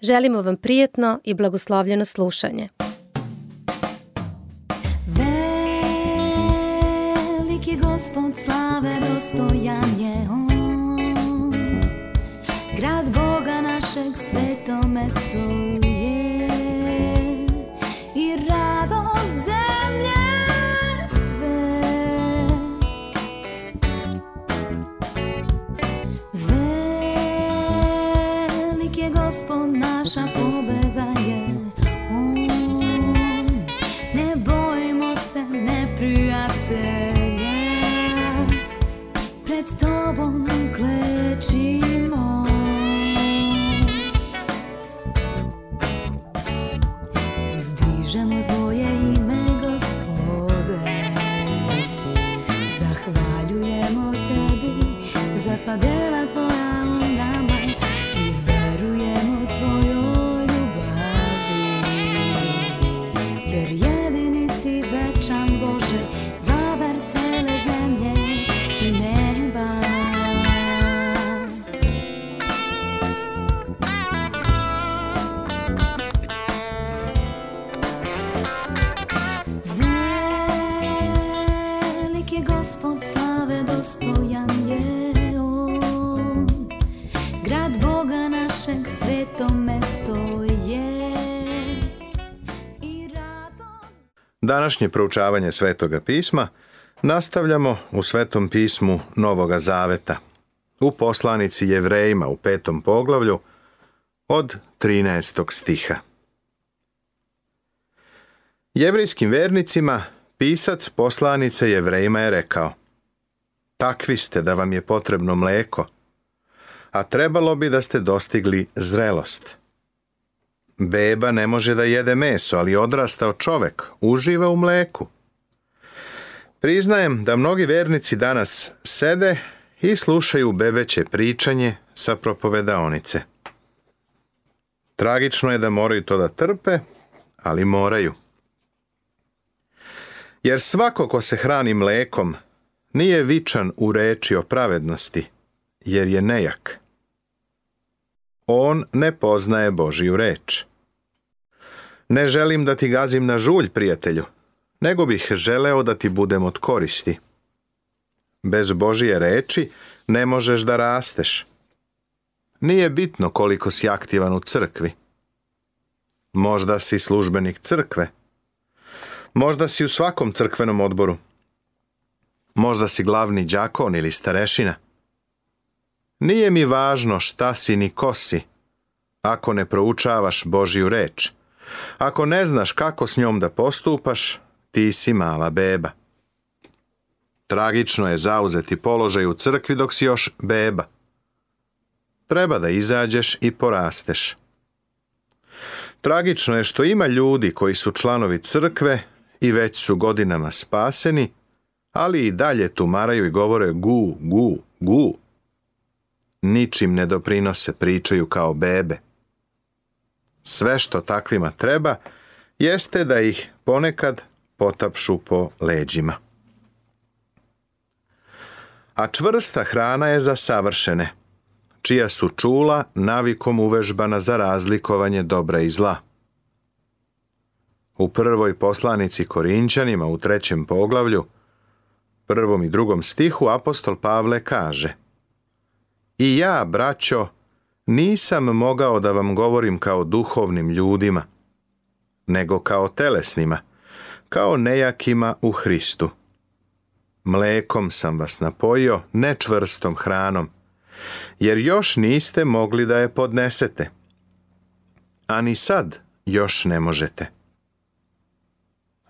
Želimo vam prijetno i blagoslovljeno slušanje. Veliki gospod slave dostojan je on, grad Boga našeg sveto mesto Današnje proučavanje Svetoga pisma nastavljamo u Svetom pismu Novoga Zaveta, u poslanici Jevrejima u petom poglavlju od 13. stiha. Jevrijskim vernicima pisac poslanice Jevrejima je rekao Takvi ste da vam je potrebno mleko, a trebalo bi da ste dostigli zrelost. Beba ne može da jede meso, ali odrastao čovek uživa u mleku. Priznajem da mnogi vernici danas sede i slušaju bebeće pričanje sa propovedaonice. Tragično je da moraju to da trpe, ali moraju. Jer svako ko se hrani mlekom nije vičan u reči o pravednosti, jer je nejak on ne poznaje Božiju reč. Ne želim da ti gazim na žulj, prijatelju, nego bih želeo da ti budem od koristi. Bez Božije reči ne možeš da rasteš. Nije bitno koliko si aktivan u crkvi. Možda si službenik crkve. Možda si u svakom crkvenom odboru. Možda si glavni đakon ili starešina. Nije mi važno šta si ni ko si, ako ne proučavaš Božju reč. Ako ne znaš kako s njom da postupaš, ti si mala beba. Tragično je zauzeti položaj u crkvi dok si još beba. Treba da izađeš i porasteš. Tragično je što ima ljudi koji su članovi crkve i već su godinama spaseni, ali i dalje tumaraju i govore gu, gu, gu ničim ne doprinose, pričaju kao bebe. Sve što takvima treba jeste da ih ponekad potapšu po leđima. A čvrsta hrana je za savršene, čija su čula navikom uvežbana za razlikovanje dobra i zla. U prvoj poslanici Korinćanima u trećem poglavlju, prvom i drugom stihu apostol Pavle kaže – i ja, braćo, nisam mogao da vam govorim kao duhovnim ljudima, nego kao telesnima, kao nejakima u Hristu. Mlekom sam vas napojio, ne čvrstom hranom, jer još niste mogli da je podnesete. A ni sad još ne možete.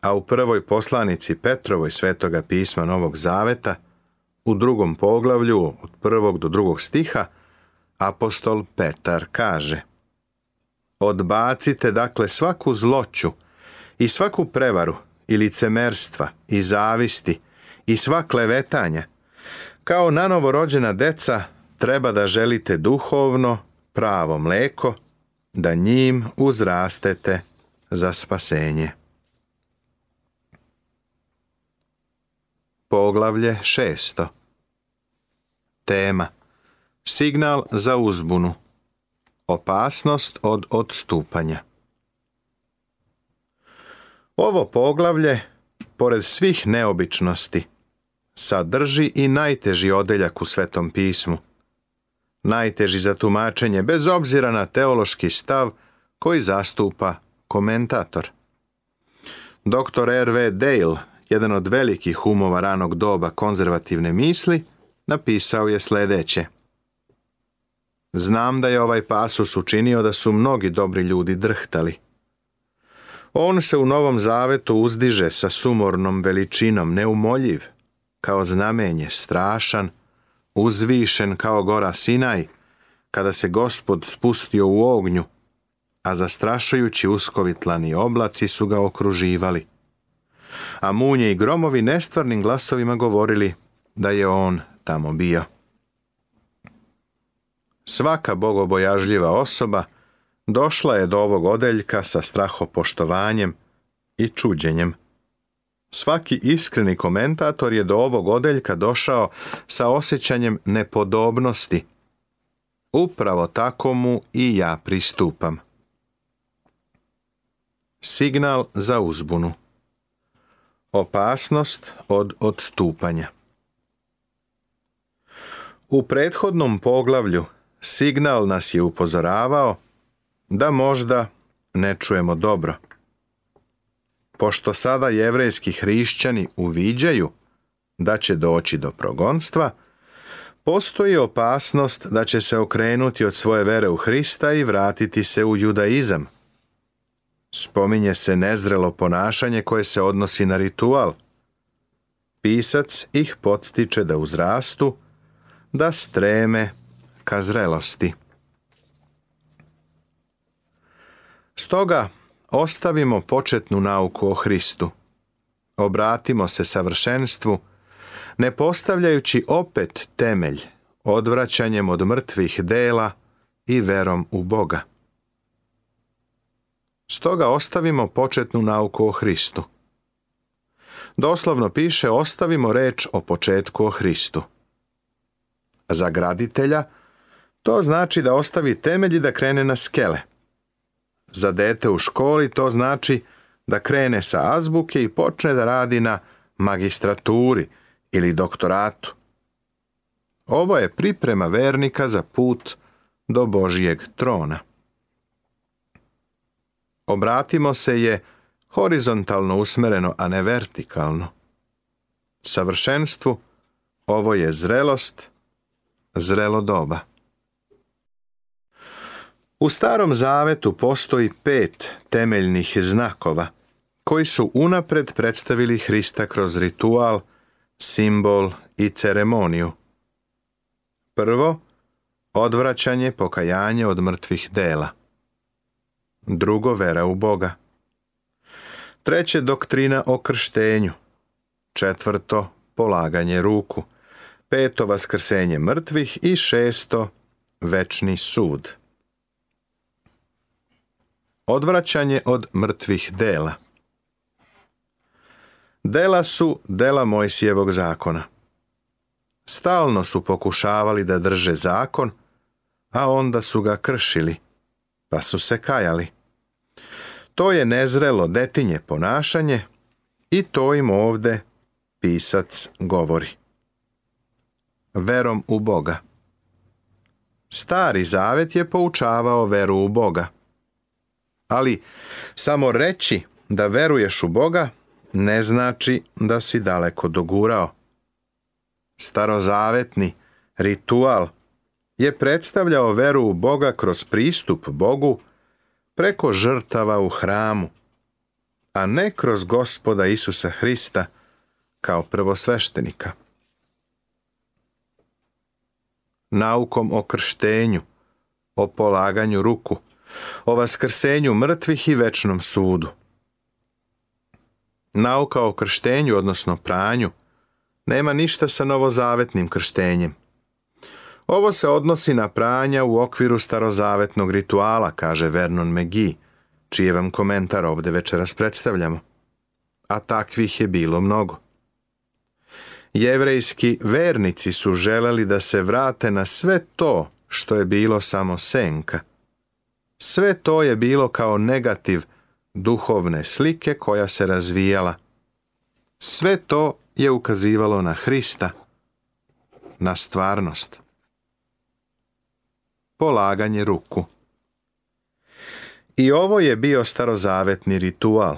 A u prvoj poslanici Petrovoj svetoga pisma Novog Zaveta u drugom poglavlju od prvog do drugog stiha apostol Petar kaže Odbacite dakle svaku zloću i svaku prevaru i licemerstva i zavisti i sva klevetanja. Kao nanovorođena deca treba da želite duhovno, pravo mleko, da njim uzrastete za spasenje. Poglavlje šesto. Tema. Signal za uzbunu. Opasnost od odstupanja. Ovo poglavlje, pored svih neobičnosti, sadrži i najteži odeljak u Svetom pismu. Najteži za tumačenje, bez obzira na teološki stav koji zastupa komentator. Dr. R.V. Dale jedan od velikih umova ranog doba konzervativne misli, napisao je sljedeće. Znam da je ovaj pasus učinio da su mnogi dobri ljudi drhtali. On se u Novom Zavetu uzdiže sa sumornom veličinom, neumoljiv, kao znamenje strašan, uzvišen kao gora Sinaj, kada se gospod spustio u ognju, a zastrašujući uskovitlani oblaci su ga okruživali a munje i gromovi nestvarnim glasovima govorili da je on tamo bio. Svaka bogobojažljiva osoba došla je do ovog odeljka sa strahopoštovanjem i čuđenjem. Svaki iskreni komentator je do ovog odeljka došao sa osjećanjem nepodobnosti. Upravo tako mu i ja pristupam. Signal za uzbunu. Opasnost od odstupanja U prethodnom poglavlju signal nas je upozoravao da možda ne čujemo dobro. Pošto sada jevrejski hrišćani uviđaju da će doći do progonstva, postoji opasnost da će se okrenuti od svoje vere u Hrista i vratiti se u judaizam – spominje se nezrelo ponašanje koje se odnosi na ritual. Pisac ih podstiče da uzrastu, da streme ka zrelosti. Stoga ostavimo početnu nauku o Hristu. Obratimo se savršenstvu, ne postavljajući opet temelj odvraćanjem od mrtvih dela i verom u Boga. Stoga ostavimo početnu nauku o Hristu. Doslovno piše ostavimo reč o početku o Hristu. Za graditelja to znači da ostavi temelji da krene na skele. Za dete u školi to znači da krene sa azbuke i počne da radi na magistraturi ili doktoratu. Ovo je priprema vernika za put do Božijeg trona obratimo se je horizontalno usmereno, a ne vertikalno. Savršenstvu ovo je zrelost, zrelo doba. U Starom Zavetu postoji pet temeljnih znakova koji su unapred predstavili Hrista kroz ritual, simbol i ceremoniju. Prvo, odvraćanje, pokajanje od mrtvih dela drugo vera u Boga. Treće doktrina o krštenju. Četvrto polaganje ruku. Peto vaskrsenje mrtvih i šesto večni sud. Odvraćanje od mrtvih dela. Dela su dela Mojsijevog zakona. Stalno su pokušavali da drže zakon, a onda su ga kršili, pa su se kajali. To je nezrelo detinje ponašanje i to im ovde pisac govori. Verom u Boga Stari zavet je poučavao veru u Boga. Ali samo reći da veruješ u Boga ne znači da si daleko dogurao. Starozavetni ritual je predstavljao veru u Boga kroz pristup Bogu preko žrtava u hramu, a ne kroz gospoda Isusa Hrista kao prvosveštenika. Naukom o krštenju, o polaganju ruku, o vaskrsenju mrtvih i večnom sudu. Nauka o krštenju, odnosno pranju, nema ništa sa novozavetnim krštenjem. Ovo se odnosi na pranja u okviru starozavetnog rituala, kaže Vernon McGee, čije vam komentar ovdje večeras predstavljamo. A takvih je bilo mnogo. Jevrejski vernici su želeli da se vrate na sve to što je bilo samo senka. Sve to je bilo kao negativ duhovne slike koja se razvijala. Sve to je ukazivalo na Hrista, na stvarnost polaganje ruku. I ovo je bio starozavetni ritual.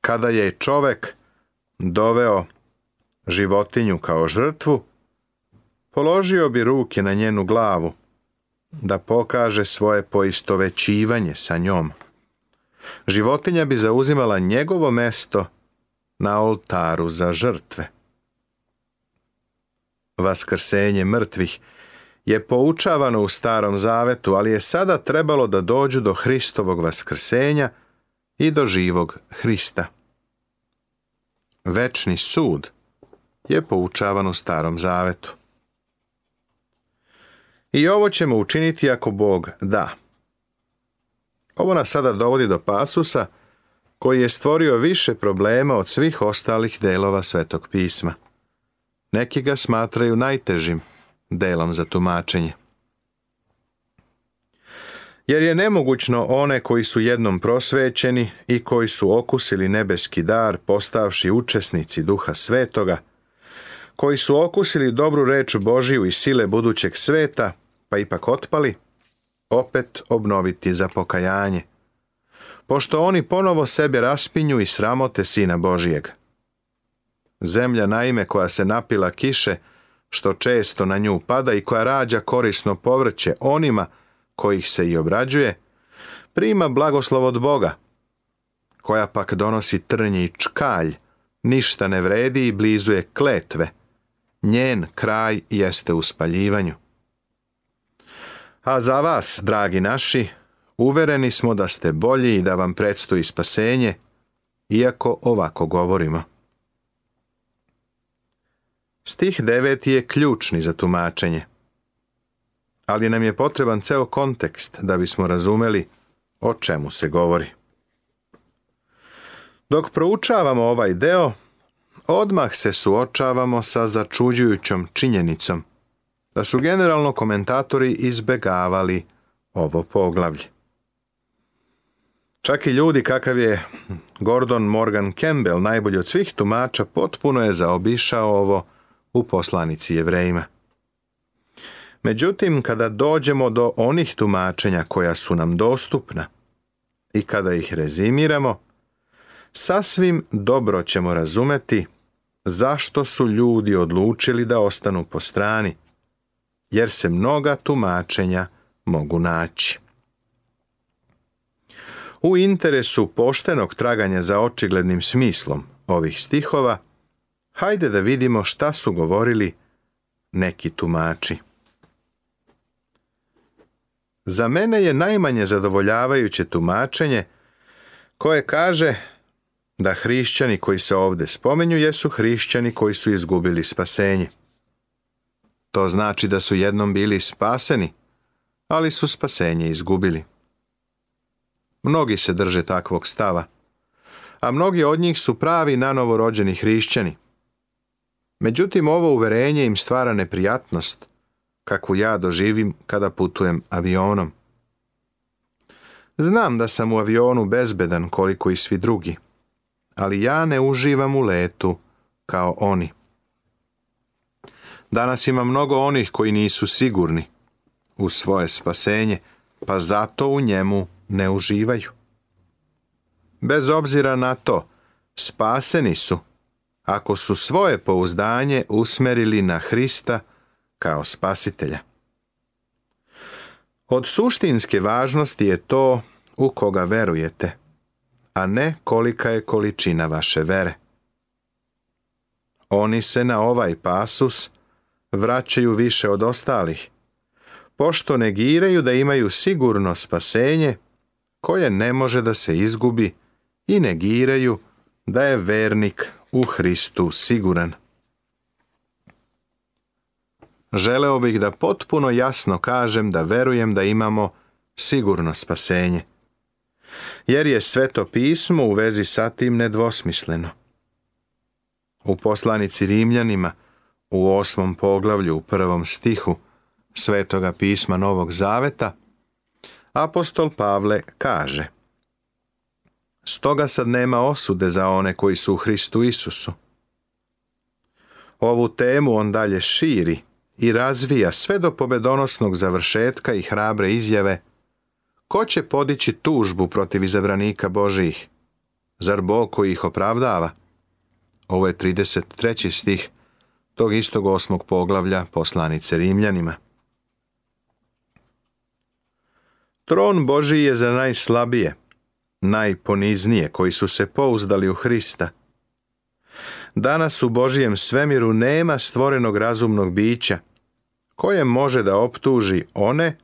Kada je čovek doveo životinju kao žrtvu, položio bi ruke na njenu glavu da pokaže svoje poistovećivanje sa njom. Životinja bi zauzimala njegovo mesto na oltaru za žrtve vaskrsenje mrtvih, je poučavano u Starom Zavetu, ali je sada trebalo da dođu do Hristovog vaskrsenja i do živog Hrista. Večni sud je poučavan u Starom Zavetu. I ovo ćemo učiniti ako Bog da. Ovo nas sada dovodi do pasusa koji je stvorio više problema od svih ostalih delova Svetog pisma. Neki ga smatraju najtežim delom za tumačenje. Jer je nemogućno one koji su jednom prosvećeni i koji su okusili nebeski dar postavši učesnici duha svetoga, koji su okusili dobru reč Božiju i sile budućeg sveta, pa ipak otpali, opet obnoviti za pokajanje. Pošto oni ponovo sebe raspinju i sramote Sina Božijeg. Zemlja naime koja se napila kiše, što često na nju pada i koja rađa korisno povrće onima kojih se i obrađuje, prima blagoslov od Boga, koja pak donosi trnji i čkalj, ništa ne vredi i blizu je kletve. Njen kraj jeste u spaljivanju. A za vas, dragi naši, uvereni smo da ste bolji i da vam predstoji spasenje, iako ovako govorimo. Stih 9 je ključni za tumačenje. Ali nam je potreban ceo kontekst da bismo razumeli o čemu se govori. Dok proučavamo ovaj deo, odmah se suočavamo sa začuđujućom činjenicom da su generalno komentatori izbegavali ovo poglavlje. Čak i ljudi kakav je Gordon Morgan Campbell, najbolji od svih tumača, potpuno je zaobišao ovo u poslanici jevrejima. Međutim, kada dođemo do onih tumačenja koja su nam dostupna i kada ih rezimiramo, sasvim dobro ćemo razumeti zašto su ljudi odlučili da ostanu po strani, jer se mnoga tumačenja mogu naći. U interesu poštenog traganja za očiglednim smislom ovih stihova, Hajde da vidimo šta su govorili neki tumači. Za mene je najmanje zadovoljavajuće tumačenje koje kaže da hrišćani koji se ovdje spomenju jesu hrišćani koji su izgubili spasenje. To znači da su jednom bili spaseni, ali su spasenje izgubili. Mnogi se drže takvog stava, a mnogi od njih su pravi nanovorođeni hrišćani – Međutim, ovo uverenje im stvara neprijatnost, kakvu ja doživim kada putujem avionom. Znam da sam u avionu bezbedan koliko i svi drugi, ali ja ne uživam u letu kao oni. Danas ima mnogo onih koji nisu sigurni u svoje spasenje, pa zato u njemu ne uživaju. Bez obzira na to, spaseni su ako su svoje pouzdanje usmerili na Hrista kao spasitelja. Od suštinske važnosti je to u koga verujete, a ne kolika je količina vaše vere. Oni se na ovaj pasus vraćaju više od ostalih, pošto negiraju da imaju sigurno spasenje koje ne može da se izgubi i negiraju da je vernik u Hristu siguran. Želeo bih da potpuno jasno kažem da verujem da imamo sigurno spasenje. Jer je sveto pismo u vezi sa tim nedvosmisleno. U poslanici Rimljanima u osmom poglavlju u prvom stihu Svetoga pisma Novog Zaveta apostol Pavle kaže – Stoga sad nema osude za one koji su u Hristu Isusu. Ovu temu on dalje širi i razvija sve do pobedonosnog završetka i hrabre izjave Ko će podići tužbu protiv izabranika Božijih? Zar Bog koji ih opravdava? Ovo je 33. stih tog istog osmog poglavlja poslanice Rimljanima. Tron Božiji je za najslabije – najponiznije koji su se pouzdali u Hrista. Danas u Božijem svemiru nema stvorenog razumnog bića, koje može da optuži one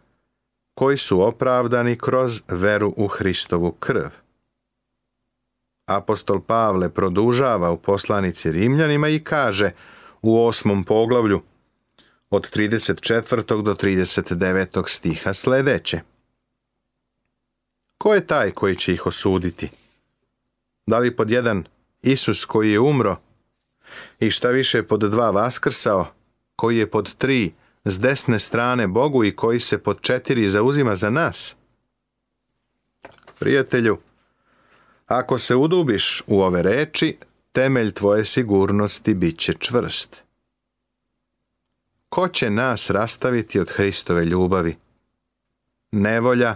koji su opravdani kroz veru u Hristovu krv. Apostol Pavle produžava u poslanici Rimljanima i kaže u osmom poglavlju od 34. do 39. stiha sledeće. Ko je taj koji će ih osuditi? Da li pod jedan Isus koji je umro i šta više pod dva vaskrsao, koji je pod tri s desne strane Bogu i koji se pod četiri zauzima za nas? Prijatelju, ako se udubiš u ove reči, temelj tvoje sigurnosti bit će čvrst. Ko će nas rastaviti od Hristove ljubavi? Nevolja,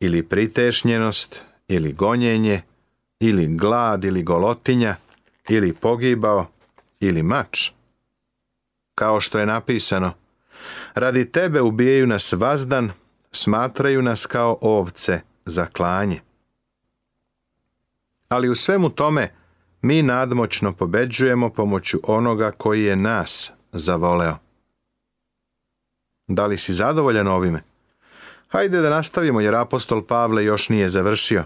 ili pritešnjenost, ili gonjenje, ili glad, ili golotinja, ili pogibao, ili mač. Kao što je napisano, radi tebe ubijaju nas vazdan, smatraju nas kao ovce za klanje. Ali u svemu tome mi nadmoćno pobeđujemo pomoću onoga koji je nas zavoleo. Da li si zadovoljan ovime? Hajde da nastavimo jer apostol Pavle još nije završio.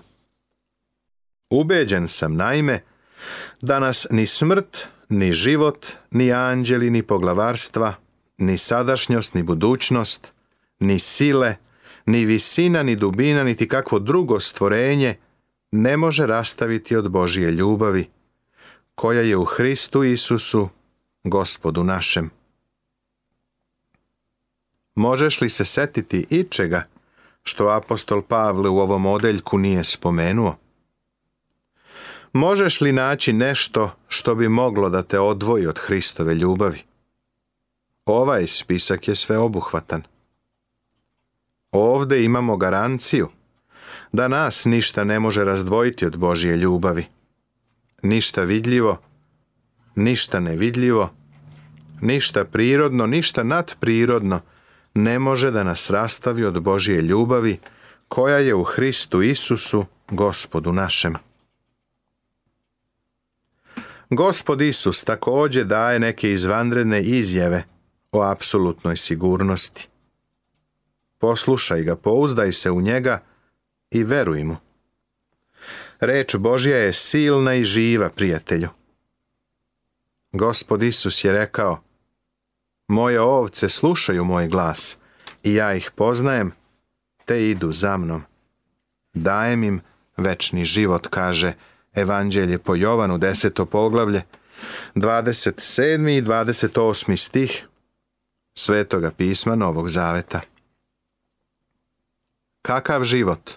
Ubeđen sam naime da nas ni smrt, ni život, ni anđeli, ni poglavarstva, ni sadašnjost, ni budućnost, ni sile, ni visina, ni dubina, niti kakvo drugo stvorenje ne može rastaviti od Božije ljubavi, koja je u Hristu Isusu, gospodu našem. Možeš li se setiti ičega što apostol Pavle u ovom odeljku nije spomenuo? Možeš li naći nešto što bi moglo da te odvoji od Hristove ljubavi? Ovaj spisak je sveobuhvatan. Ovde imamo garanciju da nas ništa ne može razdvojiti od Božije ljubavi. Ništa vidljivo, ništa nevidljivo, ništa prirodno, ništa nadprirodno, ne može da nas rastavi od Božije ljubavi koja je u Hristu Isusu, gospodu našem. Gospod Isus također daje neke izvanredne izjave o apsolutnoj sigurnosti. Poslušaj ga, pouzdaj se u njega i veruj mu. Reč Božja je silna i živa, prijatelju. Gospod Isus je rekao, moje ovce slušaju moj glas i ja ih poznajem, te idu za mnom. Dajem im večni život, kaže Evanđelje po Jovanu, deseto poglavlje, 27. i 28. stih Svetoga pisma Novog Zaveta. Kakav život?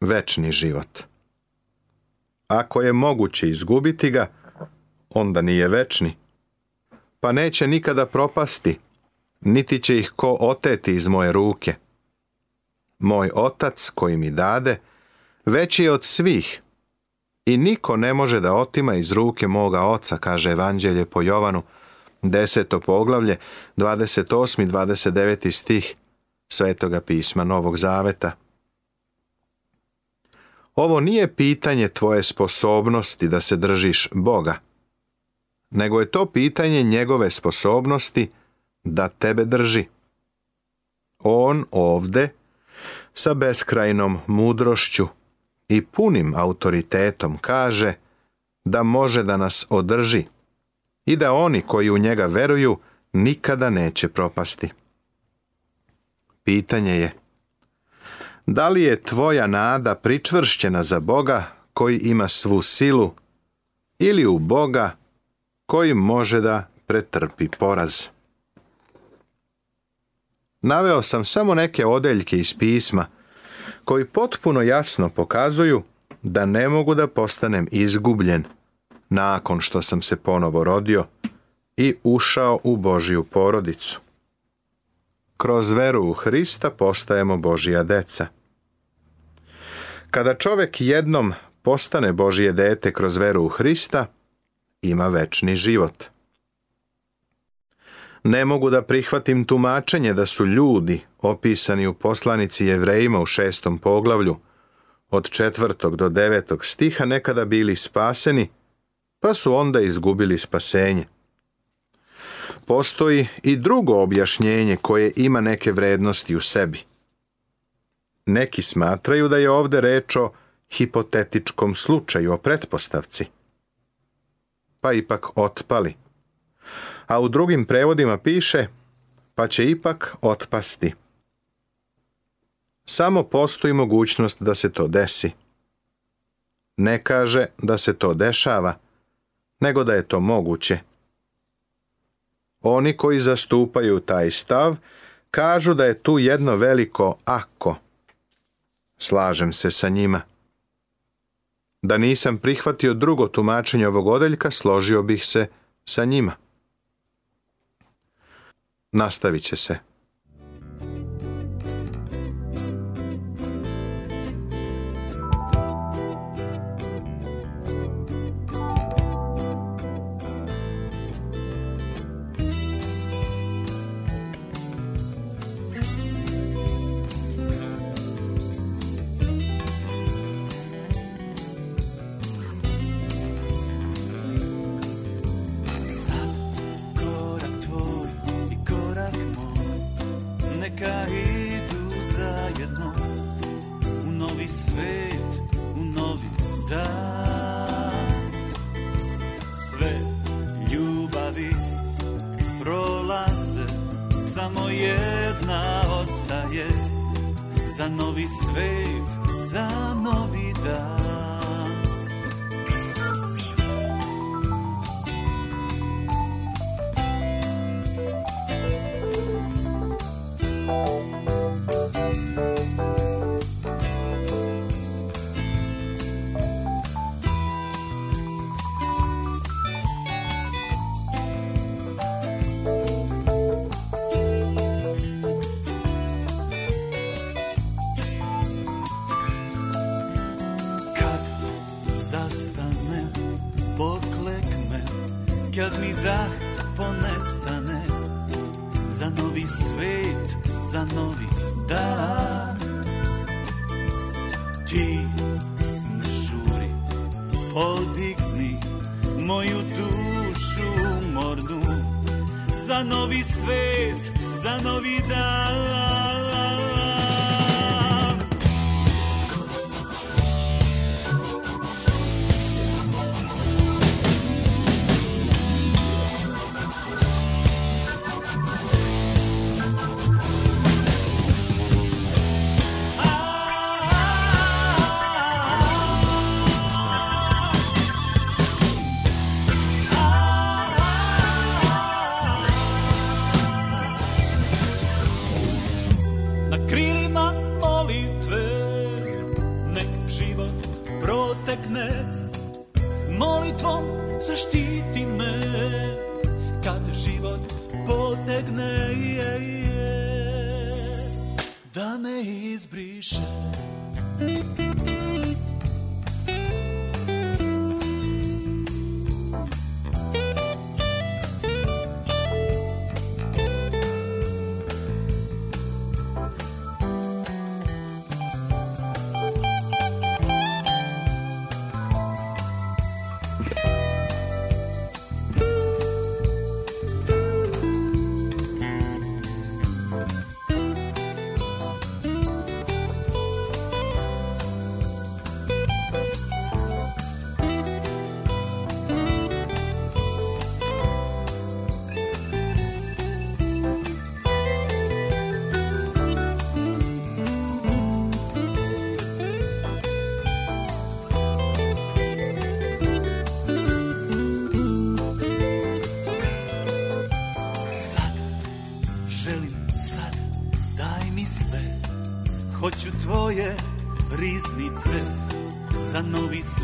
Večni život. Ako je moguće izgubiti ga, onda nije večni pa neće nikada propasti, niti će ih ko oteti iz moje ruke. Moj otac koji mi dade, veći je od svih i niko ne može da otima iz ruke moga oca, kaže Evanđelje po Jovanu, deseto poglavlje, 28. i 29. stih Svetoga pisma Novog Zaveta. Ovo nije pitanje tvoje sposobnosti da se držiš Boga, nego je to pitanje njegove sposobnosti da tebe drži. On ovde, sa beskrajnom mudrošću i punim autoritetom kaže da može da nas održi i da oni koji u njega veruju nikada neće propasti. Pitanje je, da li je tvoja nada pričvršćena za Boga koji ima svu silu ili u Boga koji može da pretrpi poraz. Naveo sam samo neke odeljke iz pisma koji potpuno jasno pokazuju da ne mogu da postanem izgubljen nakon što sam se ponovo rodio i ušao u Božiju porodicu. Kroz veru u Hrista postajemo Božija deca. Kada čovek jednom postane Božije dete kroz veru u Hrista, ima večni život. Ne mogu da prihvatim tumačenje da su ljudi opisani u poslanici Jevrejima u šestom poglavlju od četvrtog do devetog stiha nekada bili spaseni, pa su onda izgubili spasenje. Postoji i drugo objašnjenje koje ima neke vrednosti u sebi. Neki smatraju da je ovde reč o hipotetičkom slučaju, o pretpostavci pa ipak otpali. A u drugim prevodima piše pa će ipak otpasti. Samo postoji mogućnost da se to desi. Ne kaže da se to dešava, nego da je to moguće. Oni koji zastupaju taj stav kažu da je tu jedno veliko ako. Slažem se sa njima. Da nisam prihvatio drugo tumačenje ovog odeljka, složio bih se sa njima. Nastavit će se.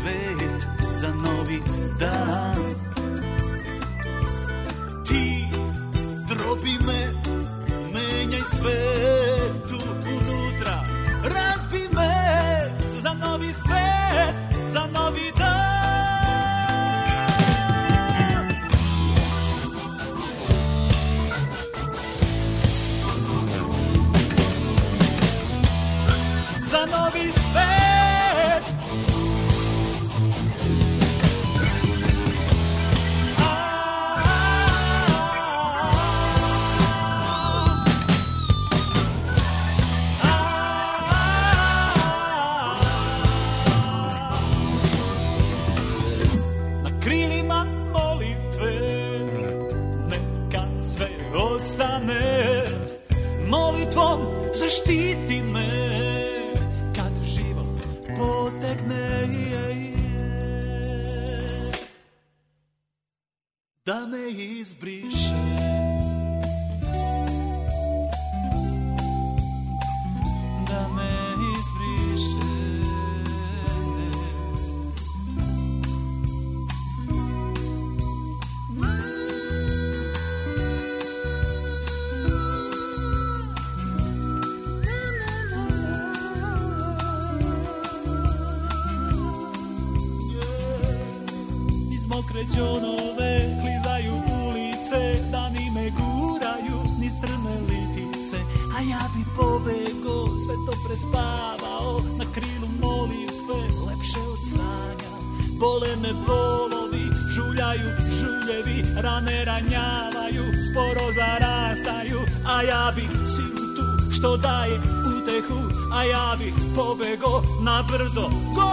Baby. Đonove klizaju ulice ni me guraju ni strne litice A ja bi pobego sve to prespavao Na krilu molitve lepše od sanja Bole me bolovi, žuljaju žuljevi Rane ranjavaju, sporo zarastaju A ja bi silu tu što daje utehu A ja bi pobego na brdo go